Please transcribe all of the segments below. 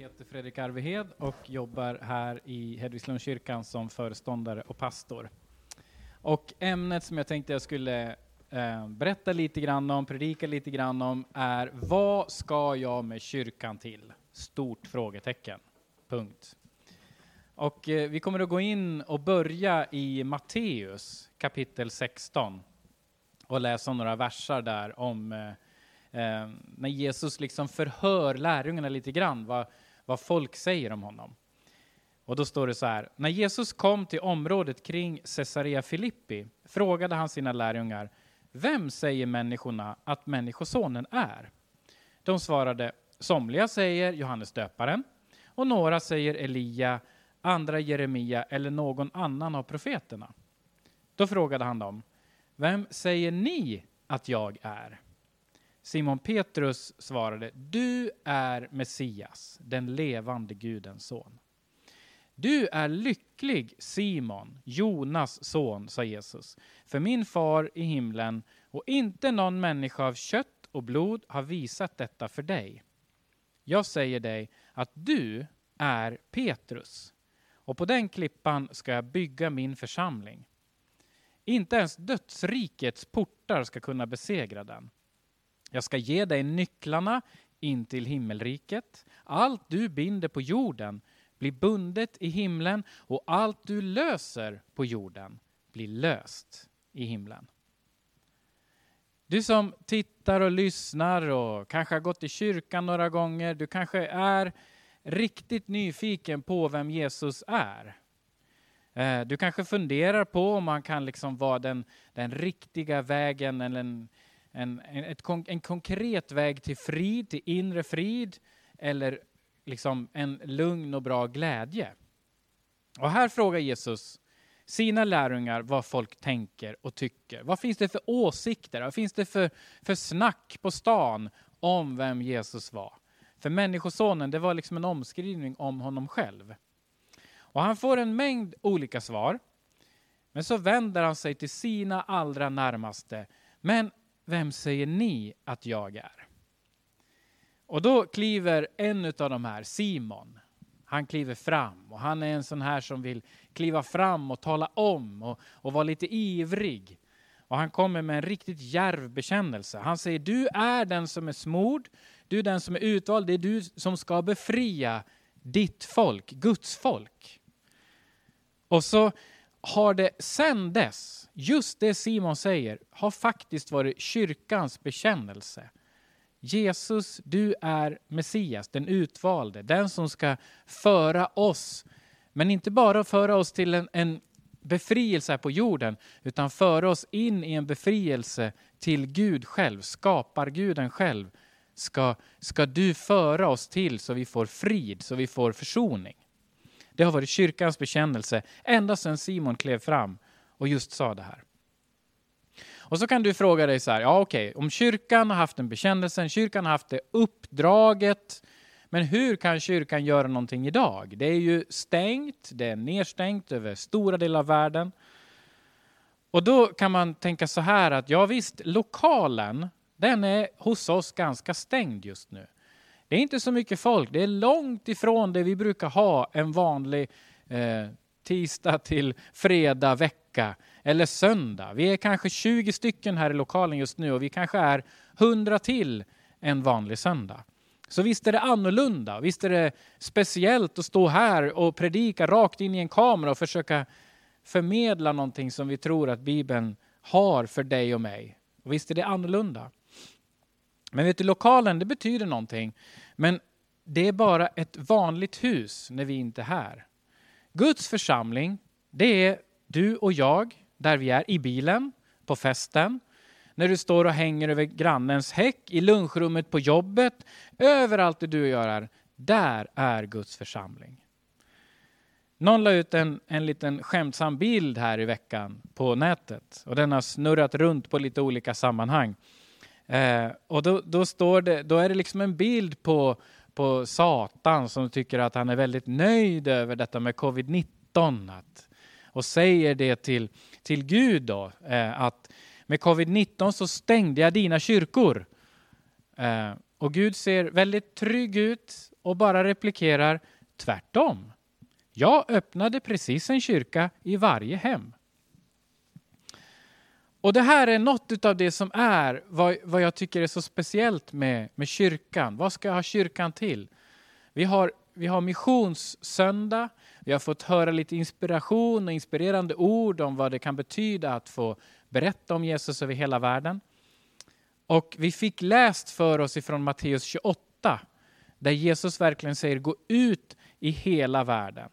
heter Fredrik Arvehed och jobbar här i Hedvigslundskyrkan som föreståndare och pastor. Och ämnet som jag tänkte jag skulle eh, berätta lite grann om, predika lite grann om, är vad ska jag med kyrkan till? Stort frågetecken. Punkt. Och eh, vi kommer att gå in och börja i Matteus kapitel 16 och läsa några versar där om eh, eh, när Jesus liksom förhör lärjungarna lite grann vad, vad folk säger om honom. Och då står det så här, när Jesus kom till området kring Caesarea Filippi frågade han sina lärjungar, vem säger människorna att Människosonen är? De svarade, somliga säger Johannes döparen och några säger Elia, andra Jeremia eller någon annan av profeterna. Då frågade han dem, vem säger ni att jag är? Simon Petrus svarade, du är Messias, den levande Gudens son. Du är lycklig Simon, Jonas son, sa Jesus, för min far i himlen och inte någon människa av kött och blod har visat detta för dig. Jag säger dig att du är Petrus och på den klippan ska jag bygga min församling. Inte ens dödsrikets portar ska kunna besegra den. Jag ska ge dig nycklarna in till himmelriket. Allt du binder på jorden blir bundet i himlen och allt du löser på jorden blir löst i himlen. Du som tittar och lyssnar och kanske har gått i kyrkan några gånger, du kanske är riktigt nyfiken på vem Jesus är. Eh, du kanske funderar på om han kan liksom vara den, den riktiga vägen eller en, en, ett, en konkret väg till frid, till inre frid eller liksom en lugn och bra glädje. Och här frågar Jesus sina lärjungar vad folk tänker och tycker. Vad finns det för åsikter? Vad finns det för, för snack på stan om vem Jesus var? För Människosonen, det var liksom en omskrivning om honom själv. Och han får en mängd olika svar. Men så vänder han sig till sina allra närmaste. Men vem säger ni att jag är? Och då kliver en av de här, Simon, han kliver fram och han är en sån här som vill kliva fram och tala om och, och vara lite ivrig. Och han kommer med en riktigt djärv bekännelse. Han säger, du är den som är smord, du är den som är utvald, det är du som ska befria ditt folk, Guds folk. Och så har det sen dess, just det Simon säger, har faktiskt varit kyrkans bekännelse. Jesus, du är Messias, den utvalde, den som ska föra oss, men inte bara föra oss till en, en befrielse här på jorden, utan föra oss in i en befrielse till Gud själv, skaparguden själv, ska, ska du föra oss till så vi får frid, så vi får försoning. Det har varit kyrkans bekännelse ända sedan Simon klev fram och just sa det här. Och så kan du fråga dig så här, ja okej, okay, om kyrkan har haft en bekännelse, kyrkan har haft det uppdraget, men hur kan kyrkan göra någonting idag? Det är ju stängt, det är nedstängt över stora delar av världen. Och då kan man tänka så här att ja visst, lokalen, den är hos oss ganska stängd just nu. Det är inte så mycket folk, det är långt ifrån det vi brukar ha en vanlig eh, tisdag till fredag vecka eller söndag. Vi är kanske 20 stycken här i lokalen just nu och vi kanske är 100 till en vanlig söndag. Så visst är det annorlunda, visst är det speciellt att stå här och predika rakt in i en kamera och försöka förmedla någonting som vi tror att Bibeln har för dig och mig. Och visst är det annorlunda. Men vet du, lokalen det betyder någonting. Men det är bara ett vanligt hus när vi inte är här. Guds församling, det är du och jag, där vi är i bilen, på festen, när du står och hänger över grannens häck, i lunchrummet på jobbet, överallt det du gör, där är Guds församling. Någon la ut en, en liten skämtsam bild här i veckan på nätet och den har snurrat runt på lite olika sammanhang. Eh, och då, då, står det, då är det liksom en bild på, på Satan som tycker att han är väldigt nöjd över detta med covid-19. Och säger det till, till Gud då, eh, att med covid-19 så stängde jag dina kyrkor. Eh, och Gud ser väldigt trygg ut och bara replikerar tvärtom. Jag öppnade precis en kyrka i varje hem. Och det här är något av det som är vad, vad jag tycker är så speciellt med, med kyrkan. Vad ska jag ha kyrkan till? Vi har, vi har missionssöndag, vi har fått höra lite inspiration och inspirerande ord om vad det kan betyda att få berätta om Jesus över hela världen. Och vi fick läst för oss ifrån Matteus 28, där Jesus verkligen säger gå ut i hela världen.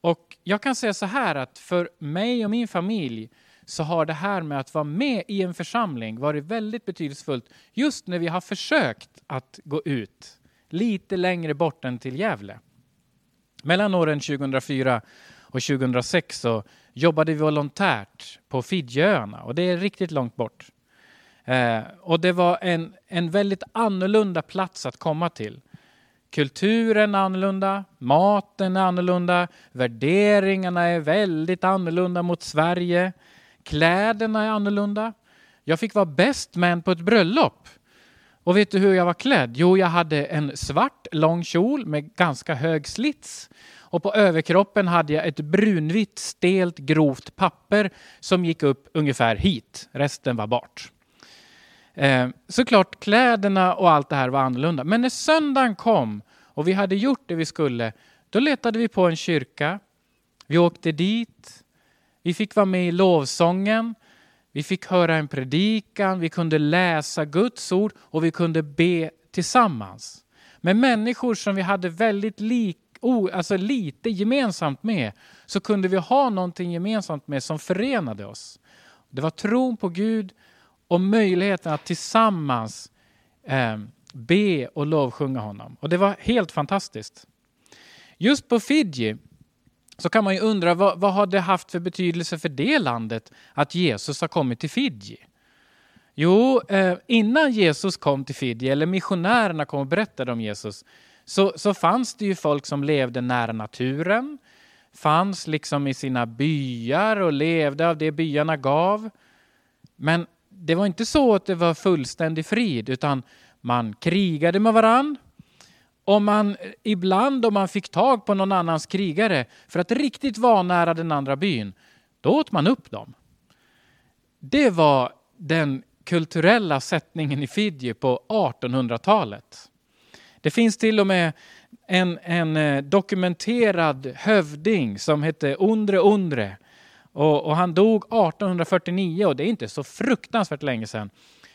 Och jag kan säga så här att för mig och min familj så har det här med att vara med i en församling varit väldigt betydelsefullt just när vi har försökt att gå ut lite längre bort än till Gävle. Mellan åren 2004 och 2006 så jobbade vi volontärt på Fidjöarna och det är riktigt långt bort. Eh, och det var en, en väldigt annorlunda plats att komma till. Kulturen är annorlunda, maten är annorlunda, värderingarna är väldigt annorlunda mot Sverige. Kläderna är annorlunda. Jag fick vara best man på ett bröllop. Och vet du hur jag var klädd? Jo, jag hade en svart lång kjol med ganska hög slits. Och på överkroppen hade jag ett brunvitt, stelt, grovt papper som gick upp ungefär hit. Resten var bart. Eh, såklart, kläderna och allt det här var annorlunda. Men när söndagen kom och vi hade gjort det vi skulle, då letade vi på en kyrka. Vi åkte dit. Vi fick vara med i lovsången. Vi fick höra en predikan, vi kunde läsa Guds ord och vi kunde be tillsammans. Med människor som vi hade väldigt lik, alltså lite gemensamt med så kunde vi ha någonting gemensamt med som förenade oss. Det var tron på Gud och möjligheten att tillsammans eh, be och lovsjunga honom. Och det var helt fantastiskt. Just på Fiji så kan man ju undra vad, vad har det haft för betydelse för det landet att Jesus har kommit till Fiji? Jo, eh, innan Jesus kom till Fiji, eller missionärerna kom och berättade om Jesus, så, så fanns det ju folk som levde nära naturen, fanns liksom i sina byar och levde av det byarna gav. Men det var inte så att det var fullständig frid, utan man krigade med varann om man, ibland om man fick tag på någon annans krigare för att riktigt vara nära den andra byn, då åt man upp dem. Det var den kulturella sättningen i Fiji på 1800-talet. Det finns till och med en, en eh, dokumenterad hövding som hette Undre Undre. Och, och, han dog 1849 och det är inte så fruktansvärt länge sedan.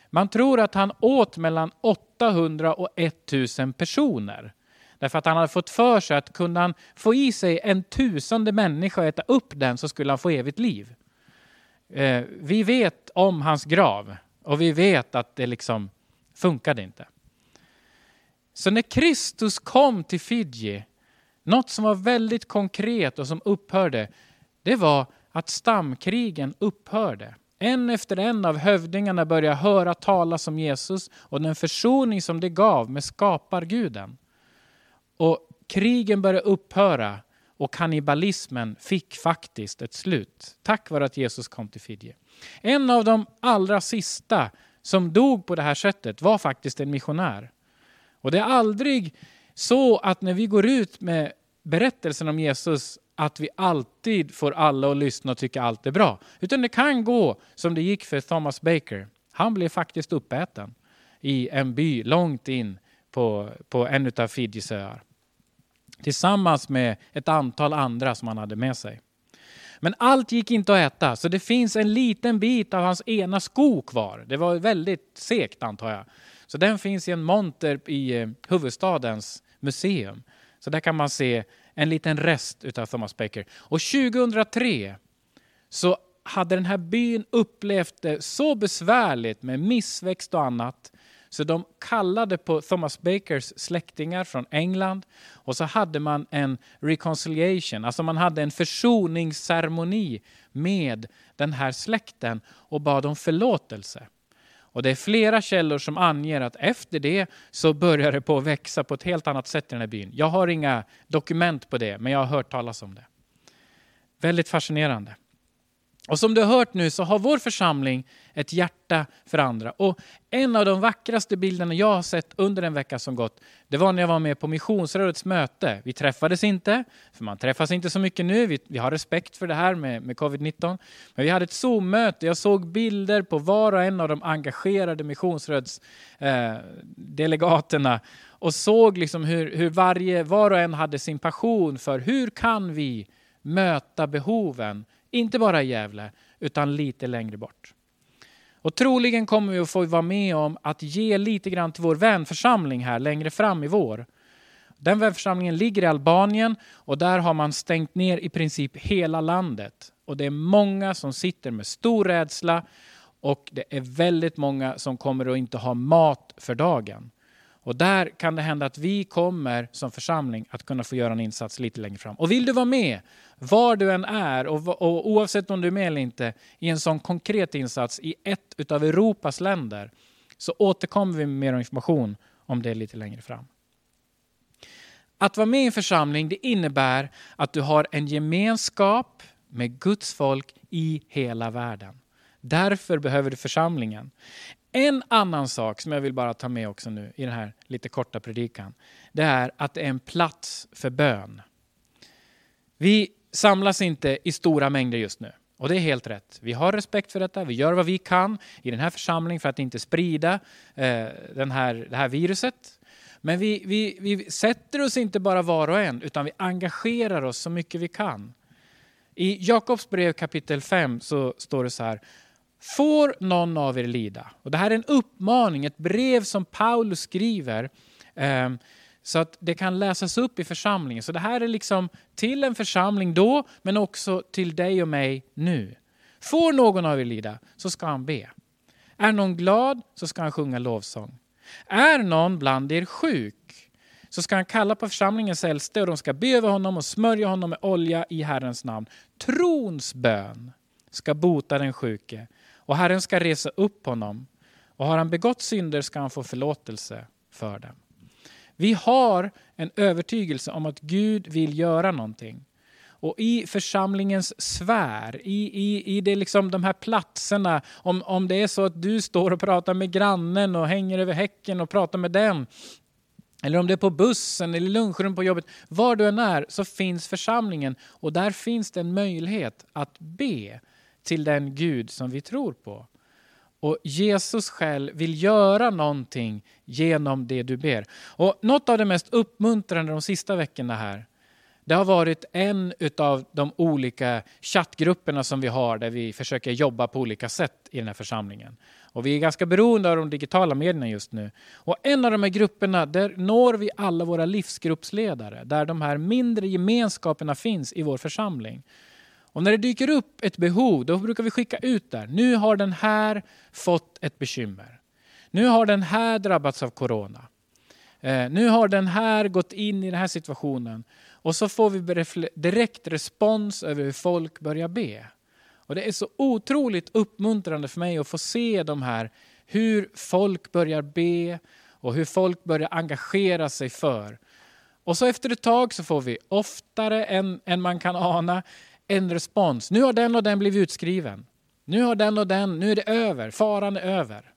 Man tror att han åt mellan 800 och 1000 personer. Därför att han hade fått för sig att kunde han få i sig en tusende människa och äta upp den så skulle han få evigt liv. Eh, vi vet om hans grav och vi vet att det liksom funkade inte. Så när Kristus kom till Fiji, något som var väldigt konkret och som upphörde, det var att stamkrigen upphörde. En efter en av hövdingarna började höra talas om Jesus och den försoning som det gav med skaparguden. Och krigen började upphöra och kannibalismen fick faktiskt ett slut tack vare att Jesus kom till Fidje. En av de allra sista som dog på det här sättet var faktiskt en missionär. Och det är aldrig så att när vi går ut med berättelsen om Jesus att vi alltid får alla att lyssna och tycka allt är bra. Utan det kan gå som det gick för Thomas Baker. Han blev faktiskt uppäten i en by långt in på, på en av Fidjis öar. Tillsammans med ett antal andra som han hade med sig. Men allt gick inte att äta, så det finns en liten bit av hans ena sko kvar. Det var väldigt segt antar jag. Så den finns i en monter i eh, huvudstadens museum. Så där kan man se en liten rest utav Thomas Baker. Och 2003 så hade den här byn upplevt det så besvärligt med missväxt och annat så de kallade på Thomas Bakers släktingar från England och så hade man en reconciliation, alltså man hade en försoningsceremoni med den här släkten och bad om förlåtelse. Och det är flera källor som anger att efter det så börjar det på att växa på ett helt annat sätt i den här byn. Jag har inga dokument på det, men jag har hört talas om det. Väldigt fascinerande. Och som du har hört nu så har vår församling ett hjärta för andra. Och en av de vackraste bilderna jag har sett under en vecka som gått, det var när jag var med på Missionsrådets möte. Vi träffades inte, för man träffas inte så mycket nu. Vi, vi har respekt för det här med, med covid-19. Men vi hade ett Zoom-möte. Jag såg bilder på var och en av de engagerade missionsrådsdelegaterna eh, och såg liksom hur, hur varje, var och en hade sin passion för hur kan vi möta behoven inte bara i Gävle, utan lite längre bort. Och troligen kommer vi att få vara med om att ge lite grann till vår vänförsamling här längre fram i vår. Den vänförsamlingen ligger i Albanien och där har man stängt ner i princip hela landet. Och det är många som sitter med stor rädsla och det är väldigt många som kommer att inte ha mat för dagen. Och där kan det hända att vi kommer som församling att kunna få göra en insats lite längre fram. Och vill du vara med, var du än är och, och oavsett om du är med eller inte, i en sån konkret insats i ett av Europas länder, så återkommer vi med mer information om det lite längre fram. Att vara med i en församling det innebär att du har en gemenskap med Guds folk i hela världen. Därför behöver du församlingen. En annan sak som jag vill bara ta med också nu i den här lite korta predikan, det är att det är en plats för bön. Vi samlas inte i stora mängder just nu. Och det är helt rätt. Vi har respekt för detta. Vi gör vad vi kan i den här församlingen för att inte sprida eh, den här, det här viruset. Men vi, vi, vi sätter oss inte bara var och en, utan vi engagerar oss så mycket vi kan. I Jakobs brev kapitel 5 så står det så här. Får någon av er lida? Och det här är en uppmaning, ett brev som Paulus skriver eh, så att det kan läsas upp i församlingen. Så det här är liksom till en församling då, men också till dig och mig nu. Får någon av er lida, så ska han be. Är någon glad, så ska han sjunga lovsång. Är någon bland er sjuk, så ska han kalla på församlingens äldste och de ska be över honom och smörja honom med olja i Herrens namn. Trons bön ska bota den sjuke och Herren ska resa upp honom. Och har han begått synder ska han få förlåtelse för dem. Vi har en övertygelse om att Gud vill göra någonting. Och i församlingens sfär, i, i, i det liksom de här platserna, om, om det är så att du står och pratar med grannen och hänger över häcken och pratar med den, eller om det är på bussen eller lunchrum på jobbet, var du än är så finns församlingen och där finns det en möjlighet att be till den Gud som vi tror på. Och Jesus själv vill göra någonting genom det du ber. Och något av det mest uppmuntrande de sista veckorna här, det har varit en av de olika chattgrupperna som vi har där vi försöker jobba på olika sätt i den här församlingen. Och vi är ganska beroende av de digitala medierna just nu. Och en av de här grupperna, där når vi alla våra livsgruppsledare, där de här mindre gemenskaperna finns i vår församling. Och när det dyker upp ett behov, då brukar vi skicka ut där. Nu har den här fått ett bekymmer. Nu har den här drabbats av corona. Eh, nu har den här gått in i den här situationen. Och så får vi direkt respons över hur folk börjar be. Och Det är så otroligt uppmuntrande för mig att få se de här, hur folk börjar be och hur folk börjar engagera sig för. Och så efter ett tag så får vi oftare än, än man kan ana en respons. Nu har den och den blivit utskriven. Nu har den och den, nu är det över, faran är över.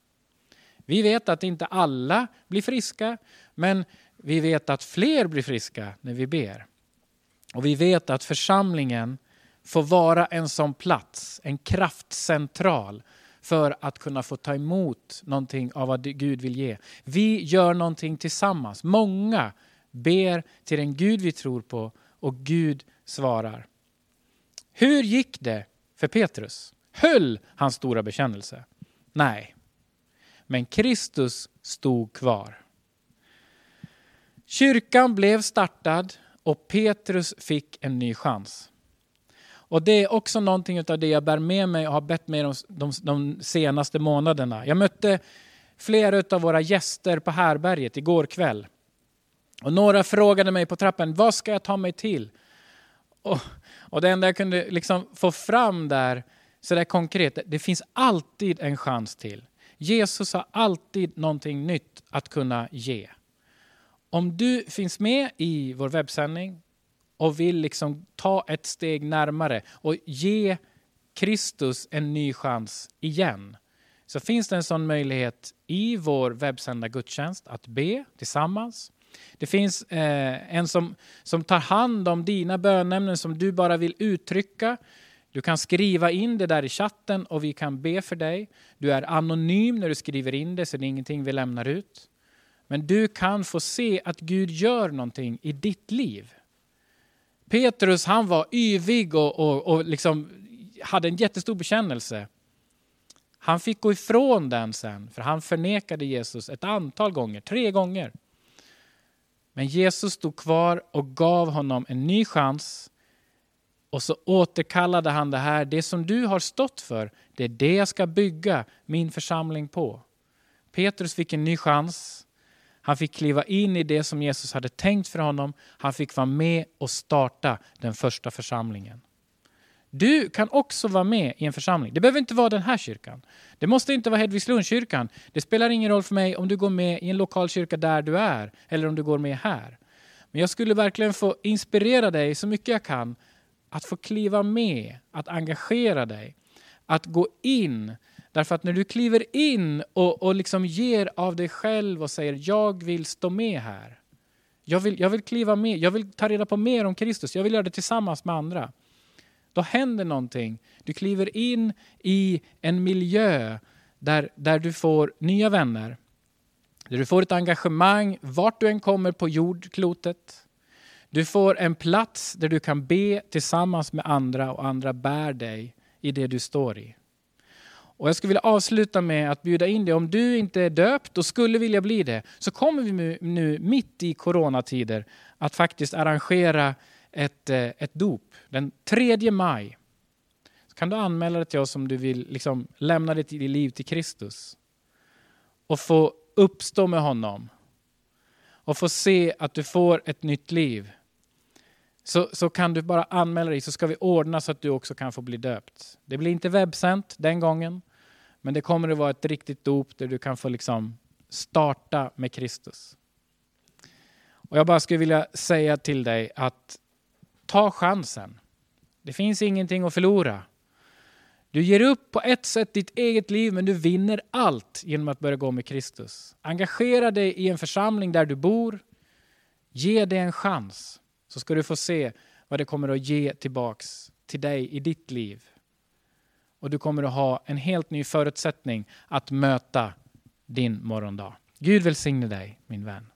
Vi vet att inte alla blir friska, men vi vet att fler blir friska när vi ber. Och vi vet att församlingen får vara en sån plats, en kraftcentral för att kunna få ta emot någonting av vad Gud vill ge. Vi gör någonting tillsammans. Många ber till den Gud vi tror på och Gud svarar. Hur gick det för Petrus? Höll hans stora bekännelse? Nej. Men Kristus stod kvar. Kyrkan blev startad och Petrus fick en ny chans. Och Det är också någonting av det jag bär med mig och har bett mig de, de, de senaste månaderna. Jag mötte flera av våra gäster på härberget igår kväll. Och några frågade mig på trappen, vad ska jag ta mig till? Och och det enda jag kunde liksom få fram där, så där konkret, det finns alltid en chans till. Jesus har alltid någonting nytt att kunna ge. Om du finns med i vår webbsändning och vill liksom ta ett steg närmare och ge Kristus en ny chans igen så finns det en sån möjlighet i vår webbsända gudstjänst att be tillsammans. Det finns eh, en som, som tar hand om dina bönämnen som du bara vill uttrycka. Du kan skriva in det där i chatten och vi kan be för dig. Du är anonym när du skriver in det så det är ingenting vi lämnar ut. Men du kan få se att Gud gör någonting i ditt liv. Petrus han var yvig och, och, och liksom hade en jättestor bekännelse. Han fick gå ifrån den sen, för han förnekade Jesus ett antal gånger, tre gånger. Men Jesus stod kvar och gav honom en ny chans. Och så återkallade han det här, det som du har stått för, det är det jag ska bygga min församling på. Petrus fick en ny chans. Han fick kliva in i det som Jesus hade tänkt för honom. Han fick vara med och starta den första församlingen. Du kan också vara med i en församling. Det behöver inte vara den här kyrkan. Det måste inte vara Hedvigslundskyrkan. Det spelar ingen roll för mig om du går med i en lokal kyrka där du är eller om du går med här. Men jag skulle verkligen få inspirera dig så mycket jag kan att få kliva med, att engagera dig, att gå in. Därför att när du kliver in och, och liksom ger av dig själv och säger jag vill stå med här. Jag vill, jag vill kliva med, jag vill ta reda på mer om Kristus, jag vill göra det tillsammans med andra. Då händer någonting. Du kliver in i en miljö där, där du får nya vänner. Där du får ett engagemang vart du än kommer på jordklotet. Du får en plats där du kan be tillsammans med andra och andra bär dig i det du står i. Och jag skulle vilja avsluta med att bjuda in dig, om du inte är döpt och skulle vilja bli det, så kommer vi nu mitt i coronatider att faktiskt arrangera ett, eh, ett dop den 3 maj. Så kan du anmäla dig till oss om du vill liksom lämna ditt liv till Kristus. Och få uppstå med honom. Och få se att du får ett nytt liv. Så, så kan du bara anmäla dig så ska vi ordna så att du också kan få bli döpt. Det blir inte webbsänt den gången. Men det kommer att vara ett riktigt dop där du kan få liksom starta med Kristus. Och Jag bara skulle vilja säga till dig att Ta chansen. Det finns ingenting att förlora. Du ger upp på ett sätt ditt eget liv men du vinner allt genom att börja gå med Kristus. Engagera dig i en församling där du bor. Ge det en chans så ska du få se vad det kommer att ge tillbaks till dig i ditt liv. Och du kommer att ha en helt ny förutsättning att möta din morgondag. Gud välsigne dig min vän.